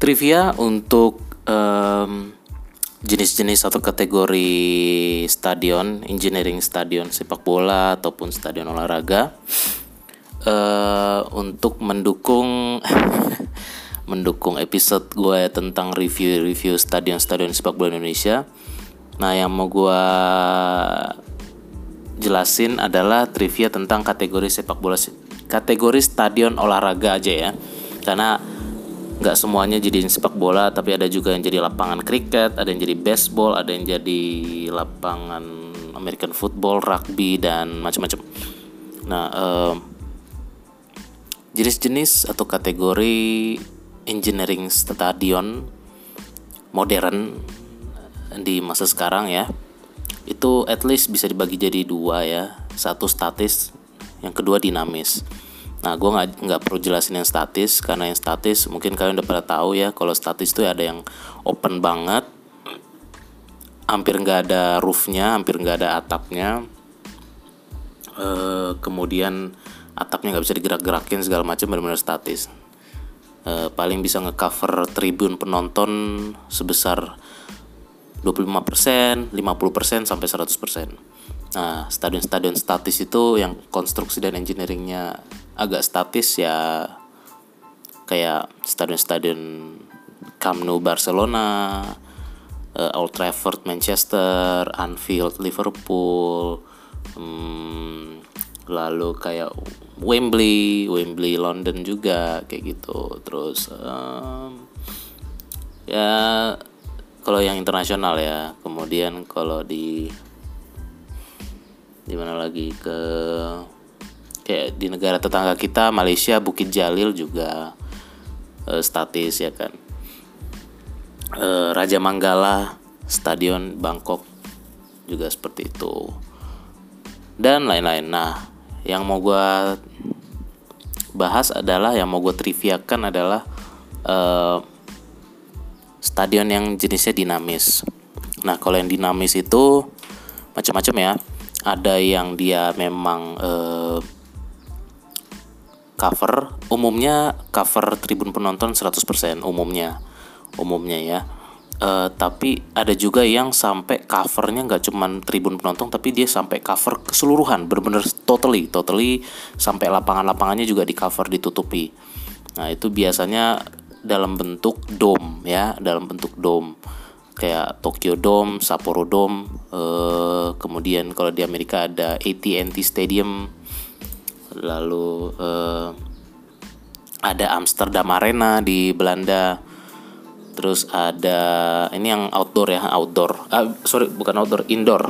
trivia untuk em, jenis-jenis atau kategori stadion, engineering stadion sepak bola ataupun stadion olahraga eh untuk mendukung mendukung episode gue tentang review-review stadion-stadion sepak bola Indonesia. Nah, yang mau gue jelasin adalah trivia tentang kategori sepak bola kategori stadion olahraga aja ya. Karena nggak semuanya jadi sepak bola, tapi ada juga yang jadi lapangan kriket, ada yang jadi baseball, ada yang jadi lapangan American football, rugby dan macam-macam. Nah, jenis-jenis atau kategori engineering stadion modern di masa sekarang ya itu at least bisa dibagi jadi dua ya satu statis yang kedua dinamis nah gue nggak nggak perlu jelasin yang statis karena yang statis mungkin kalian udah pada tahu ya kalau statis itu ada yang open banget hampir nggak ada roofnya hampir nggak ada atapnya Eh, kemudian atapnya nggak bisa digerak-gerakin segala macam benar-benar statis Eh, paling bisa ngecover tribun penonton sebesar 25%, 50% sampai 100%. Nah, stadion-stadion statis itu yang konstruksi dan engineeringnya agak statis ya kayak stadion-stadion Camp Nou Barcelona, eh, Old Trafford Manchester, Anfield Liverpool, hmm, lalu kayak Wembley, Wembley London juga kayak gitu. Terus em, ya kalau yang internasional ya, kemudian kalau di di mana lagi ke kayak di negara tetangga kita Malaysia Bukit Jalil juga eh, statis ya kan. Eh, Raja Manggala Stadion Bangkok juga seperti itu. Dan lain-lain. Nah yang mau gue bahas adalah yang mau gue triviakan adalah eh, stadion yang jenisnya dinamis. Nah kalau yang dinamis itu macam-macam ya ada yang dia memang eh, cover. Umumnya cover tribun penonton 100% umumnya. Umumnya ya. Eh, tapi ada juga yang sampai covernya nggak cuman tribun penonton tapi dia sampai cover keseluruhan. Bener-bener totally totally sampai lapangan-lapangannya juga di cover ditutupi. Nah itu biasanya dalam bentuk dome ya dalam bentuk dome kayak Tokyo Dome, Sapporo Dome, eh, kemudian kalau di Amerika ada AT&T Stadium, lalu eh, ada Amsterdam Arena di Belanda, terus ada ini yang outdoor ya outdoor, ah, sorry bukan outdoor indoor,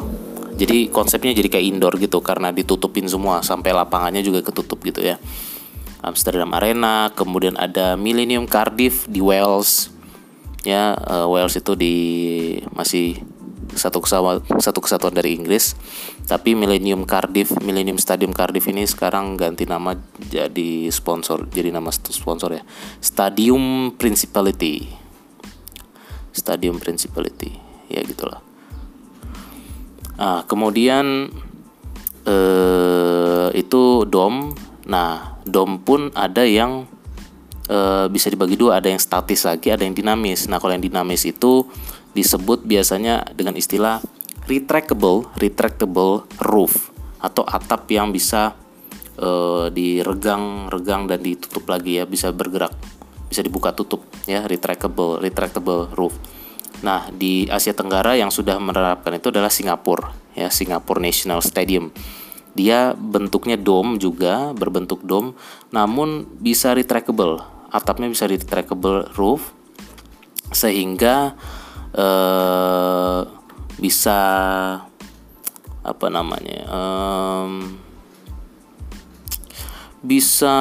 jadi konsepnya jadi kayak indoor gitu karena ditutupin semua sampai lapangannya juga ketutup gitu ya. Amsterdam Arena, kemudian ada Millennium Cardiff di Wales, ya eh, Wales itu di masih satu kesatuan satu kesatuan dari Inggris. Tapi Millennium Cardiff Millennium Stadium Cardiff ini sekarang ganti nama jadi sponsor jadi nama sponsor ya. Stadium Principality. Stadium Principality. Ya gitulah. Ah kemudian eh itu dom. Nah dom pun ada yang eh, bisa dibagi dua ada yang statis lagi ada yang dinamis. Nah kalau yang dinamis itu disebut biasanya dengan istilah retractable retractable roof atau atap yang bisa eh, diregang-regang dan ditutup lagi ya bisa bergerak bisa dibuka tutup ya retractable retractable roof. Nah di Asia Tenggara yang sudah menerapkan itu adalah Singapura ya Singapore National Stadium. Dia bentuknya dome juga berbentuk dome namun bisa retractable atapnya bisa retractable roof sehingga eh, bisa apa namanya em, bisa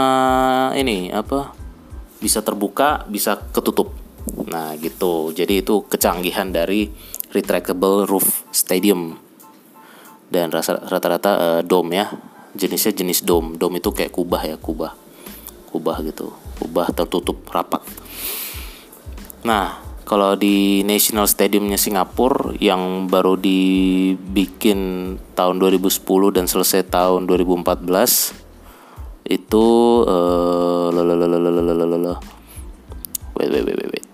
ini apa bisa terbuka bisa ketutup. Nah gitu. Jadi itu kecanggihan dari retractable roof stadium. Dan rata-rata eh, dome ya jenisnya jenis dome. Dome itu kayak kubah ya kubah. Kubah gitu kubah tertutup rapat. Nah kalau di National Stadiumnya Singapura yang baru dibikin tahun 2010 dan selesai tahun 2014 itu lalalalalalala. wait wait wait wait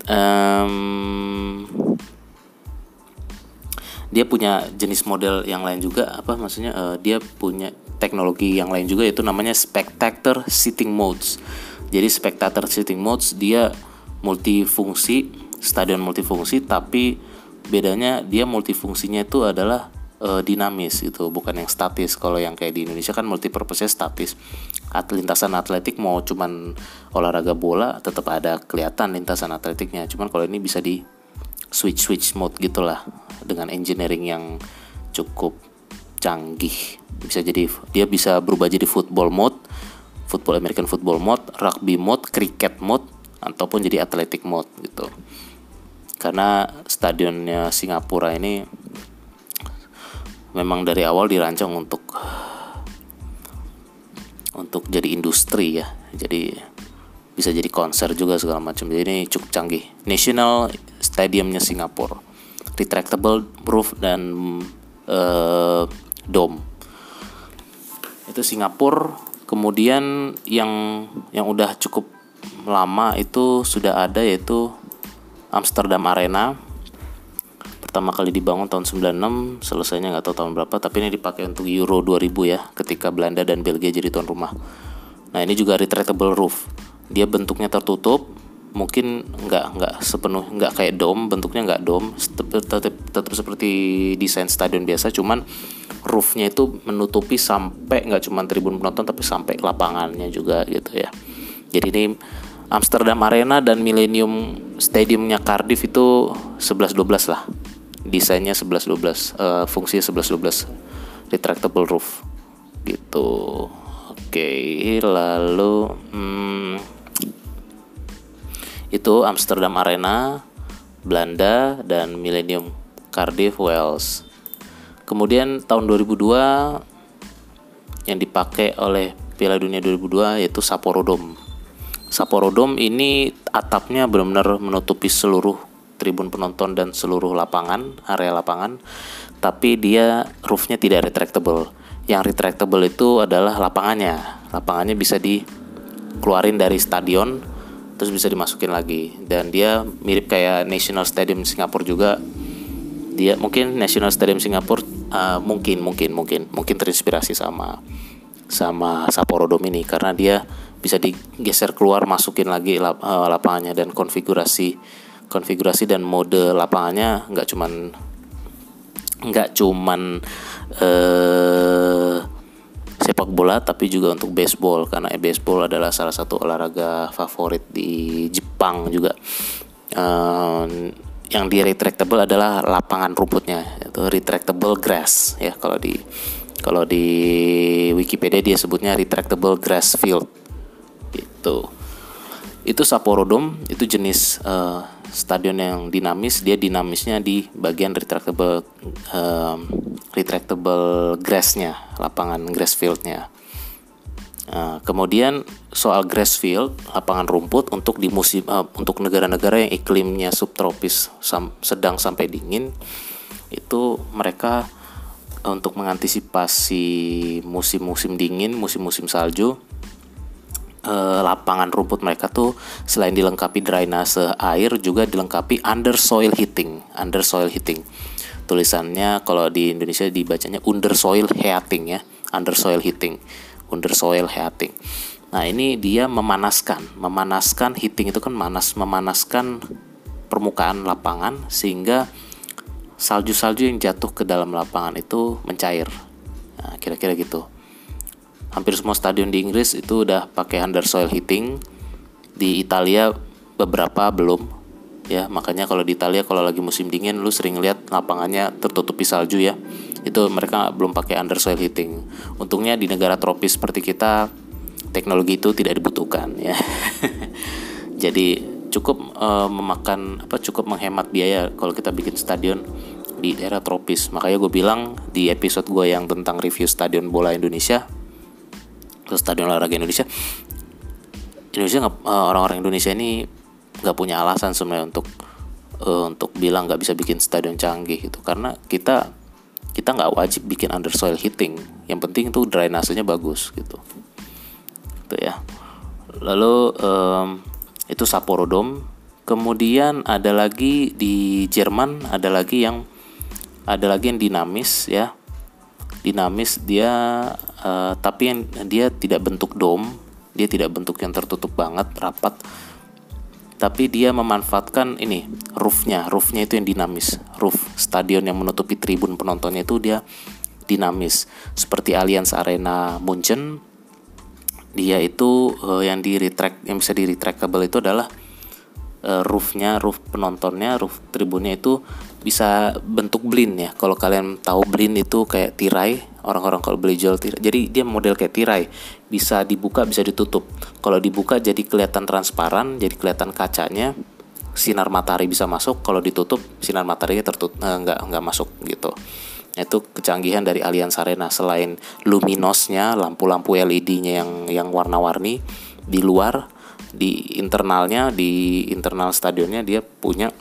dia punya jenis model yang lain juga apa maksudnya? Uh, dia punya teknologi yang lain juga yaitu namanya spectator sitting modes jadi spectator sitting modes dia multifungsi stadion multifungsi tapi bedanya dia multifungsinya itu adalah uh, dinamis itu bukan yang statis. Kalau yang kayak di Indonesia kan multipurpose statis. At lintasan atletik mau cuman olahraga bola tetap ada kelihatan lintasan atletiknya. Cuman kalau ini bisa di switch switch mode gitulah dengan engineering yang cukup canggih. Bisa jadi dia bisa berubah jadi football mode football American football mode rugby mode cricket mode ataupun jadi athletic mode gitu. Karena stadionnya Singapura ini memang dari awal dirancang untuk untuk jadi industri ya. Jadi bisa jadi konser juga segala macam. Jadi ini cukup canggih. National Stadiumnya Singapura. Retractable roof dan uh, dome. Itu Singapura kemudian yang yang udah cukup lama itu sudah ada yaitu Amsterdam Arena. Pertama kali dibangun tahun 96 selesainya nggak tahu tahun berapa tapi ini dipakai untuk Euro 2000 ya ketika Belanda dan Belgia jadi tuan rumah. Nah ini juga retractable roof. Dia bentuknya tertutup mungkin nggak nggak sepenuh nggak kayak dome bentuknya nggak dome tetap, tetap seperti desain stadion biasa cuman roofnya itu menutupi sampai nggak cuma tribun penonton tapi sampai lapangannya juga gitu ya. Jadi ini Amsterdam Arena dan Millennium Stadiumnya Cardiff itu 11-12 lah. Desainnya 11-12 uh, fungsinya 11-12 retractable roof. Gitu. Oke lalu hmm, itu Amsterdam Arena Belanda dan Millennium Cardiff Wales kemudian tahun 2002 yang dipakai oleh Piala Dunia 2002 yaitu Sapporo Dome Sapporo Dome ini atapnya benar-benar menutupi seluruh tribun penonton dan seluruh lapangan, area lapangan. Tapi dia roofnya tidak retractable. Yang retractable itu adalah lapangannya. Lapangannya bisa dikeluarin dari stadion terus bisa dimasukin lagi dan dia mirip kayak National Stadium Singapura juga. Dia mungkin National Stadium Singapura uh, mungkin mungkin mungkin mungkin terinspirasi sama sama Sapporo Dome ini karena dia bisa digeser keluar masukin lagi lap, uh, lapangannya dan konfigurasi konfigurasi dan mode lapangannya nggak cuman nggak cuman uh, sepak bola tapi juga untuk baseball. Karena baseball adalah salah satu olahraga favorit di Jepang juga. Uh, yang di retractable adalah lapangan rumputnya itu retractable grass ya. Kalau di kalau di Wikipedia dia sebutnya retractable grass field. Gitu. Itu Sapporo Dome itu jenis uh, stadion yang dinamis dia dinamisnya di bagian retractable uh, retractable grassnya lapangan grass fieldnya. Uh, kemudian soal grass field lapangan rumput untuk di musim uh, untuk negara-negara yang iklimnya subtropis sam sedang sampai dingin itu mereka untuk mengantisipasi musim-musim dingin musim-musim salju uh, lapangan rumput mereka tuh selain dilengkapi drainase air juga dilengkapi under soil heating, under soil heating. Tulisannya kalau di Indonesia dibacanya under soil heating ya, under soil heating, under soil heating. Nah, ini dia memanaskan, memanaskan heating itu kan manas, memanaskan permukaan lapangan sehingga salju-salju yang jatuh ke dalam lapangan itu mencair. Nah, kira-kira gitu hampir semua stadion di Inggris itu udah pakai under soil heating. Di Italia beberapa belum ya. Makanya kalau di Italia kalau lagi musim dingin lu sering lihat lapangannya tertutupi salju ya. Itu mereka belum pakai under soil heating. Untungnya di negara tropis seperti kita teknologi itu tidak dibutuhkan ya. Jadi cukup uh, memakan apa cukup menghemat biaya kalau kita bikin stadion di daerah tropis. Makanya gue bilang di episode gue yang tentang review stadion bola Indonesia ke stadion olahraga Indonesia. Indonesia uh, orang-orang Indonesia ini nggak punya alasan sebenarnya untuk uh, untuk bilang nggak bisa bikin stadion canggih gitu. Karena kita kita nggak wajib bikin under soil heating. Yang penting itu drainasenya bagus gitu. Itu ya. Lalu um, itu Sapporo Dome. Kemudian ada lagi di Jerman ada lagi yang ada lagi yang dinamis ya dinamis dia uh, tapi yang dia tidak bentuk dom dia tidak bentuk yang tertutup banget rapat. Tapi dia memanfaatkan ini roofnya. Roofnya itu yang dinamis. Roof stadion yang menutupi tribun penontonnya itu dia dinamis. Seperti Allianz Arena Munchen dia itu uh, yang di retract yang bisa di retractable itu adalah uh, roofnya roof penontonnya roof tribunnya itu bisa bentuk blind ya. Kalau kalian tahu blind itu kayak tirai orang-orang kalau beli jual tirai. Jadi dia model kayak tirai. Bisa dibuka bisa ditutup. Kalau dibuka jadi kelihatan transparan jadi kelihatan kacanya. Sinar matahari bisa masuk. Kalau ditutup sinar mataharinya tertutup eh, nggak nggak masuk gitu. Itu kecanggihan dari Allianz Arena. Selain luminosnya lampu-lampu LED-nya yang yang warna-warni di luar di internalnya di internal stadionnya dia punya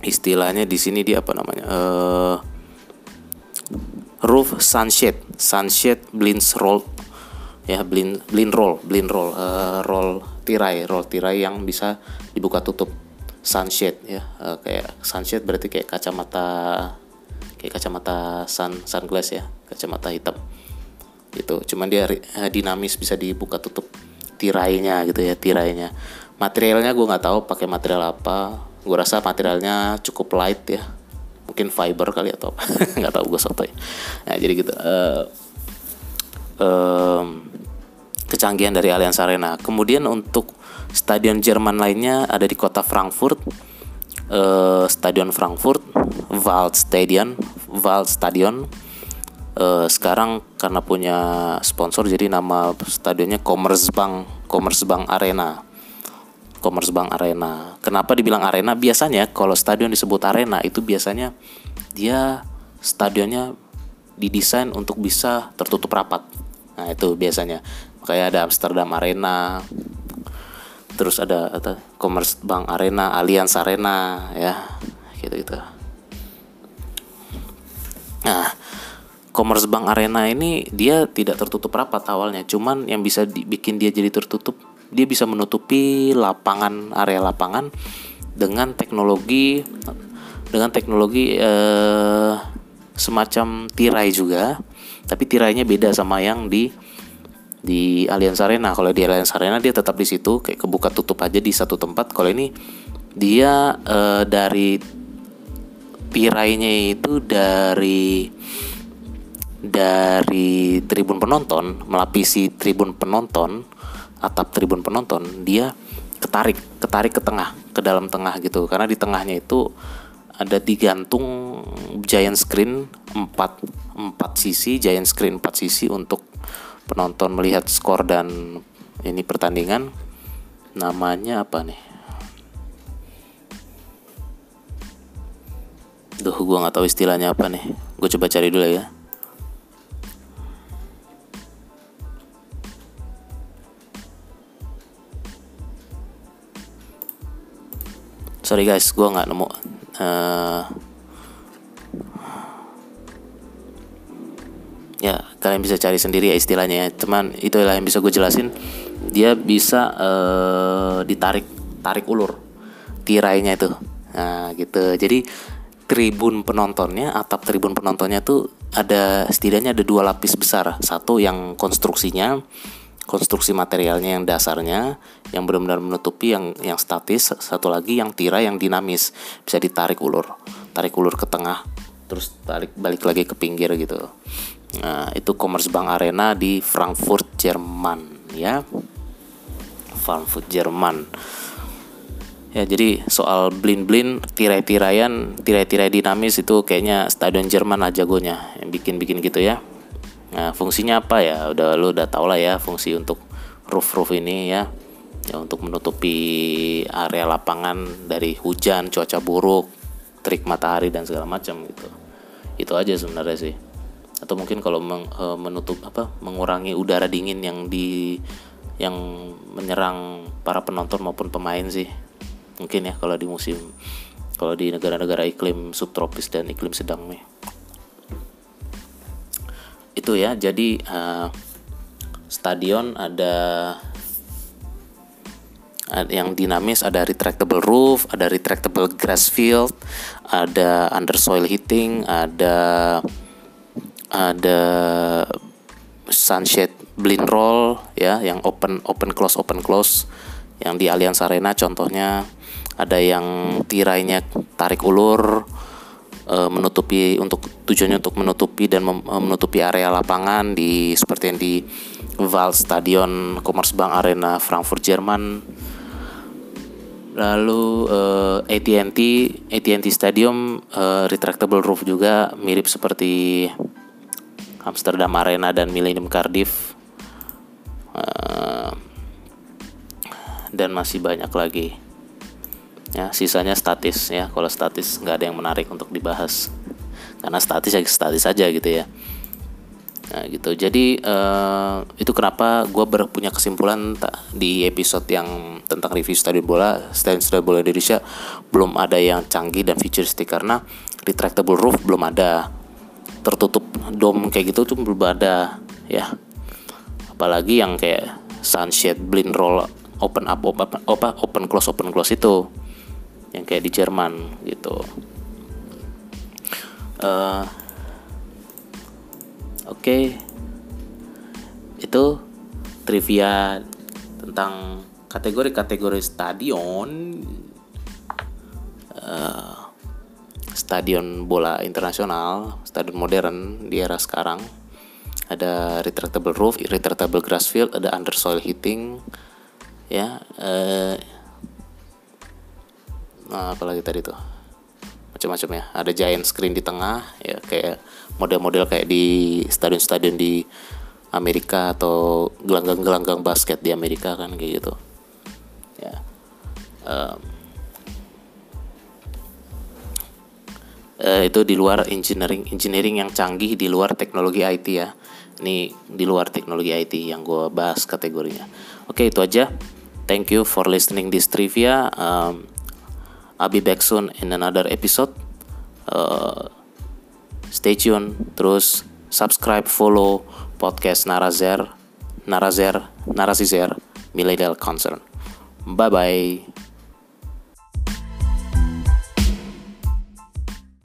istilahnya di sini dia apa namanya? Uh, roof sunshade. Sunshade blinds roll. Ya blind blind roll blind roll. Uh, roll tirai roll tirai yang bisa dibuka tutup. Sunshade ya. Uh, kayak sunshade berarti kayak kacamata kayak kacamata sun sunglass ya. Kacamata hitam. Gitu. Cuman dia uh, dinamis bisa dibuka tutup tirainya gitu ya tirainya. Materialnya gue nggak tahu pakai material apa gue rasa materialnya cukup light ya. Mungkin fiber kali atau apa. Nggak tahu gue sotoy. Nah jadi gitu. Uh, um, kecanggihan dari Allianz Arena. Kemudian untuk stadion Jerman lainnya ada di kota Frankfurt. Uh, stadion Frankfurt Wald Stadion Wald Stadion. Uh, sekarang karena punya sponsor jadi nama stadionnya Commerzbank Commerzbank Arena Commerzbank Arena. Kenapa dibilang arena? Biasanya kalau stadion disebut arena itu biasanya dia stadionnya didesain untuk bisa tertutup rapat. Nah itu biasanya. Kayak ada Amsterdam Arena terus ada apa Commerzbank Arena Allianz Arena ya gitu gitu nah Commerzbank Arena ini dia tidak tertutup rapat awalnya, cuman yang bisa dibikin dia jadi tertutup, dia bisa menutupi lapangan area lapangan dengan teknologi dengan teknologi eh, semacam tirai juga, tapi tirainya beda sama yang di di Allianz Arena. Kalau di Allianz Arena dia tetap di situ kayak kebuka tutup aja di satu tempat. Kalau ini dia eh, dari tirainya itu dari dari tribun penonton melapisi tribun penonton atap tribun penonton dia ketarik ketarik ke tengah ke dalam tengah gitu karena di tengahnya itu ada digantung giant screen 4 4 sisi giant screen 4 sisi untuk penonton melihat skor dan ini pertandingan namanya apa nih Duh, gue nggak tahu istilahnya apa nih. Gue coba cari dulu ya. Sorry guys gue nggak nemu. Uh, ya kalian bisa cari sendiri ya istilahnya ya. Teman itu lah yang bisa gue jelasin. Dia bisa uh, ditarik tarik ulur tirainya itu. Nah gitu. Jadi tribun penontonnya atap tribun penontonnya tuh ada setidaknya ada dua lapis besar. Satu yang konstruksinya konstruksi materialnya yang dasarnya yang benar-benar menutupi yang yang statis satu lagi yang tirai yang dinamis. Bisa ditarik ulur tarik ulur ke tengah terus tarik balik lagi ke pinggir gitu. Nah itu Commerzbank Arena di Frankfurt Jerman ya. Frankfurt Jerman. Ya jadi soal blin blin tirai tirayan tirai tirai dinamis itu kayaknya stadion Jerman aja jagonya yang bikin bikin gitu ya Nah, fungsinya apa ya? Udah lu udah tau lah ya fungsi untuk roof-roof ini ya. Ya untuk menutupi area lapangan dari hujan, cuaca buruk, terik matahari dan segala macam gitu. Itu aja sebenarnya sih. Atau mungkin kalau meng, e, menutup apa? mengurangi udara dingin yang di yang menyerang para penonton maupun pemain sih. Mungkin ya kalau di musim kalau di negara-negara iklim subtropis dan iklim sedang nih itu ya jadi uh, stadion ada yang dinamis ada retractable roof, ada retractable grass field, ada under soil heating, ada ada sunshade blind roll ya yang open open close open close yang di Allianz Arena contohnya. Ada yang tirainya tarik ulur e, menutupi untuk tujuannya untuk menutupi dan menutupi area lapangan di seperti yang di Val Stadion Commerzbank Arena Frankfurt Jerman. Lalu uh, AT&T AT&T Stadium uh, retractable roof juga mirip seperti Amsterdam Arena dan Millennium Cardiff. Uh, dan masih banyak lagi ya sisanya statis ya. Kalau statis nggak ada yang menarik untuk dibahas. Karena statis ya statis saja gitu ya. Nah gitu. Jadi uh, itu kenapa gue punya kesimpulan di episode yang tentang review stadion bola, stadion stadion bola Indonesia belum ada yang canggih dan futuristik. Karena retractable roof belum ada, tertutup dom kayak gitu tuh belum ada ya. Apalagi yang kayak sunshade blind roll open up open open, open close open close itu yang kayak di Jerman gitu. Uh, Oke, itu trivia tentang kategori-kategori stadion, uh, stadion bola internasional, stadion modern di era sekarang. Ada retractable roof, retractable grass field, ada under soil heating, ya. Uh, nah, apalagi tadi tuh? Macam-macam ya. Ada giant screen di tengah ya kayak model-model kayak di stadion-stadion di Amerika atau gelanggang-gelanggang basket di Amerika kan kayak gitu. Ya. Um, uh, itu di luar engineering engineering yang canggih di luar teknologi IT ya. Ini di luar teknologi IT yang gue bahas kategorinya. Oke itu aja. Thank you for listening this trivia. Um, I'll be back soon in another episode. Uh, stay tune, terus subscribe, follow podcast Narazer, Narazer, Narasizer, Millennial Concern. Bye bye.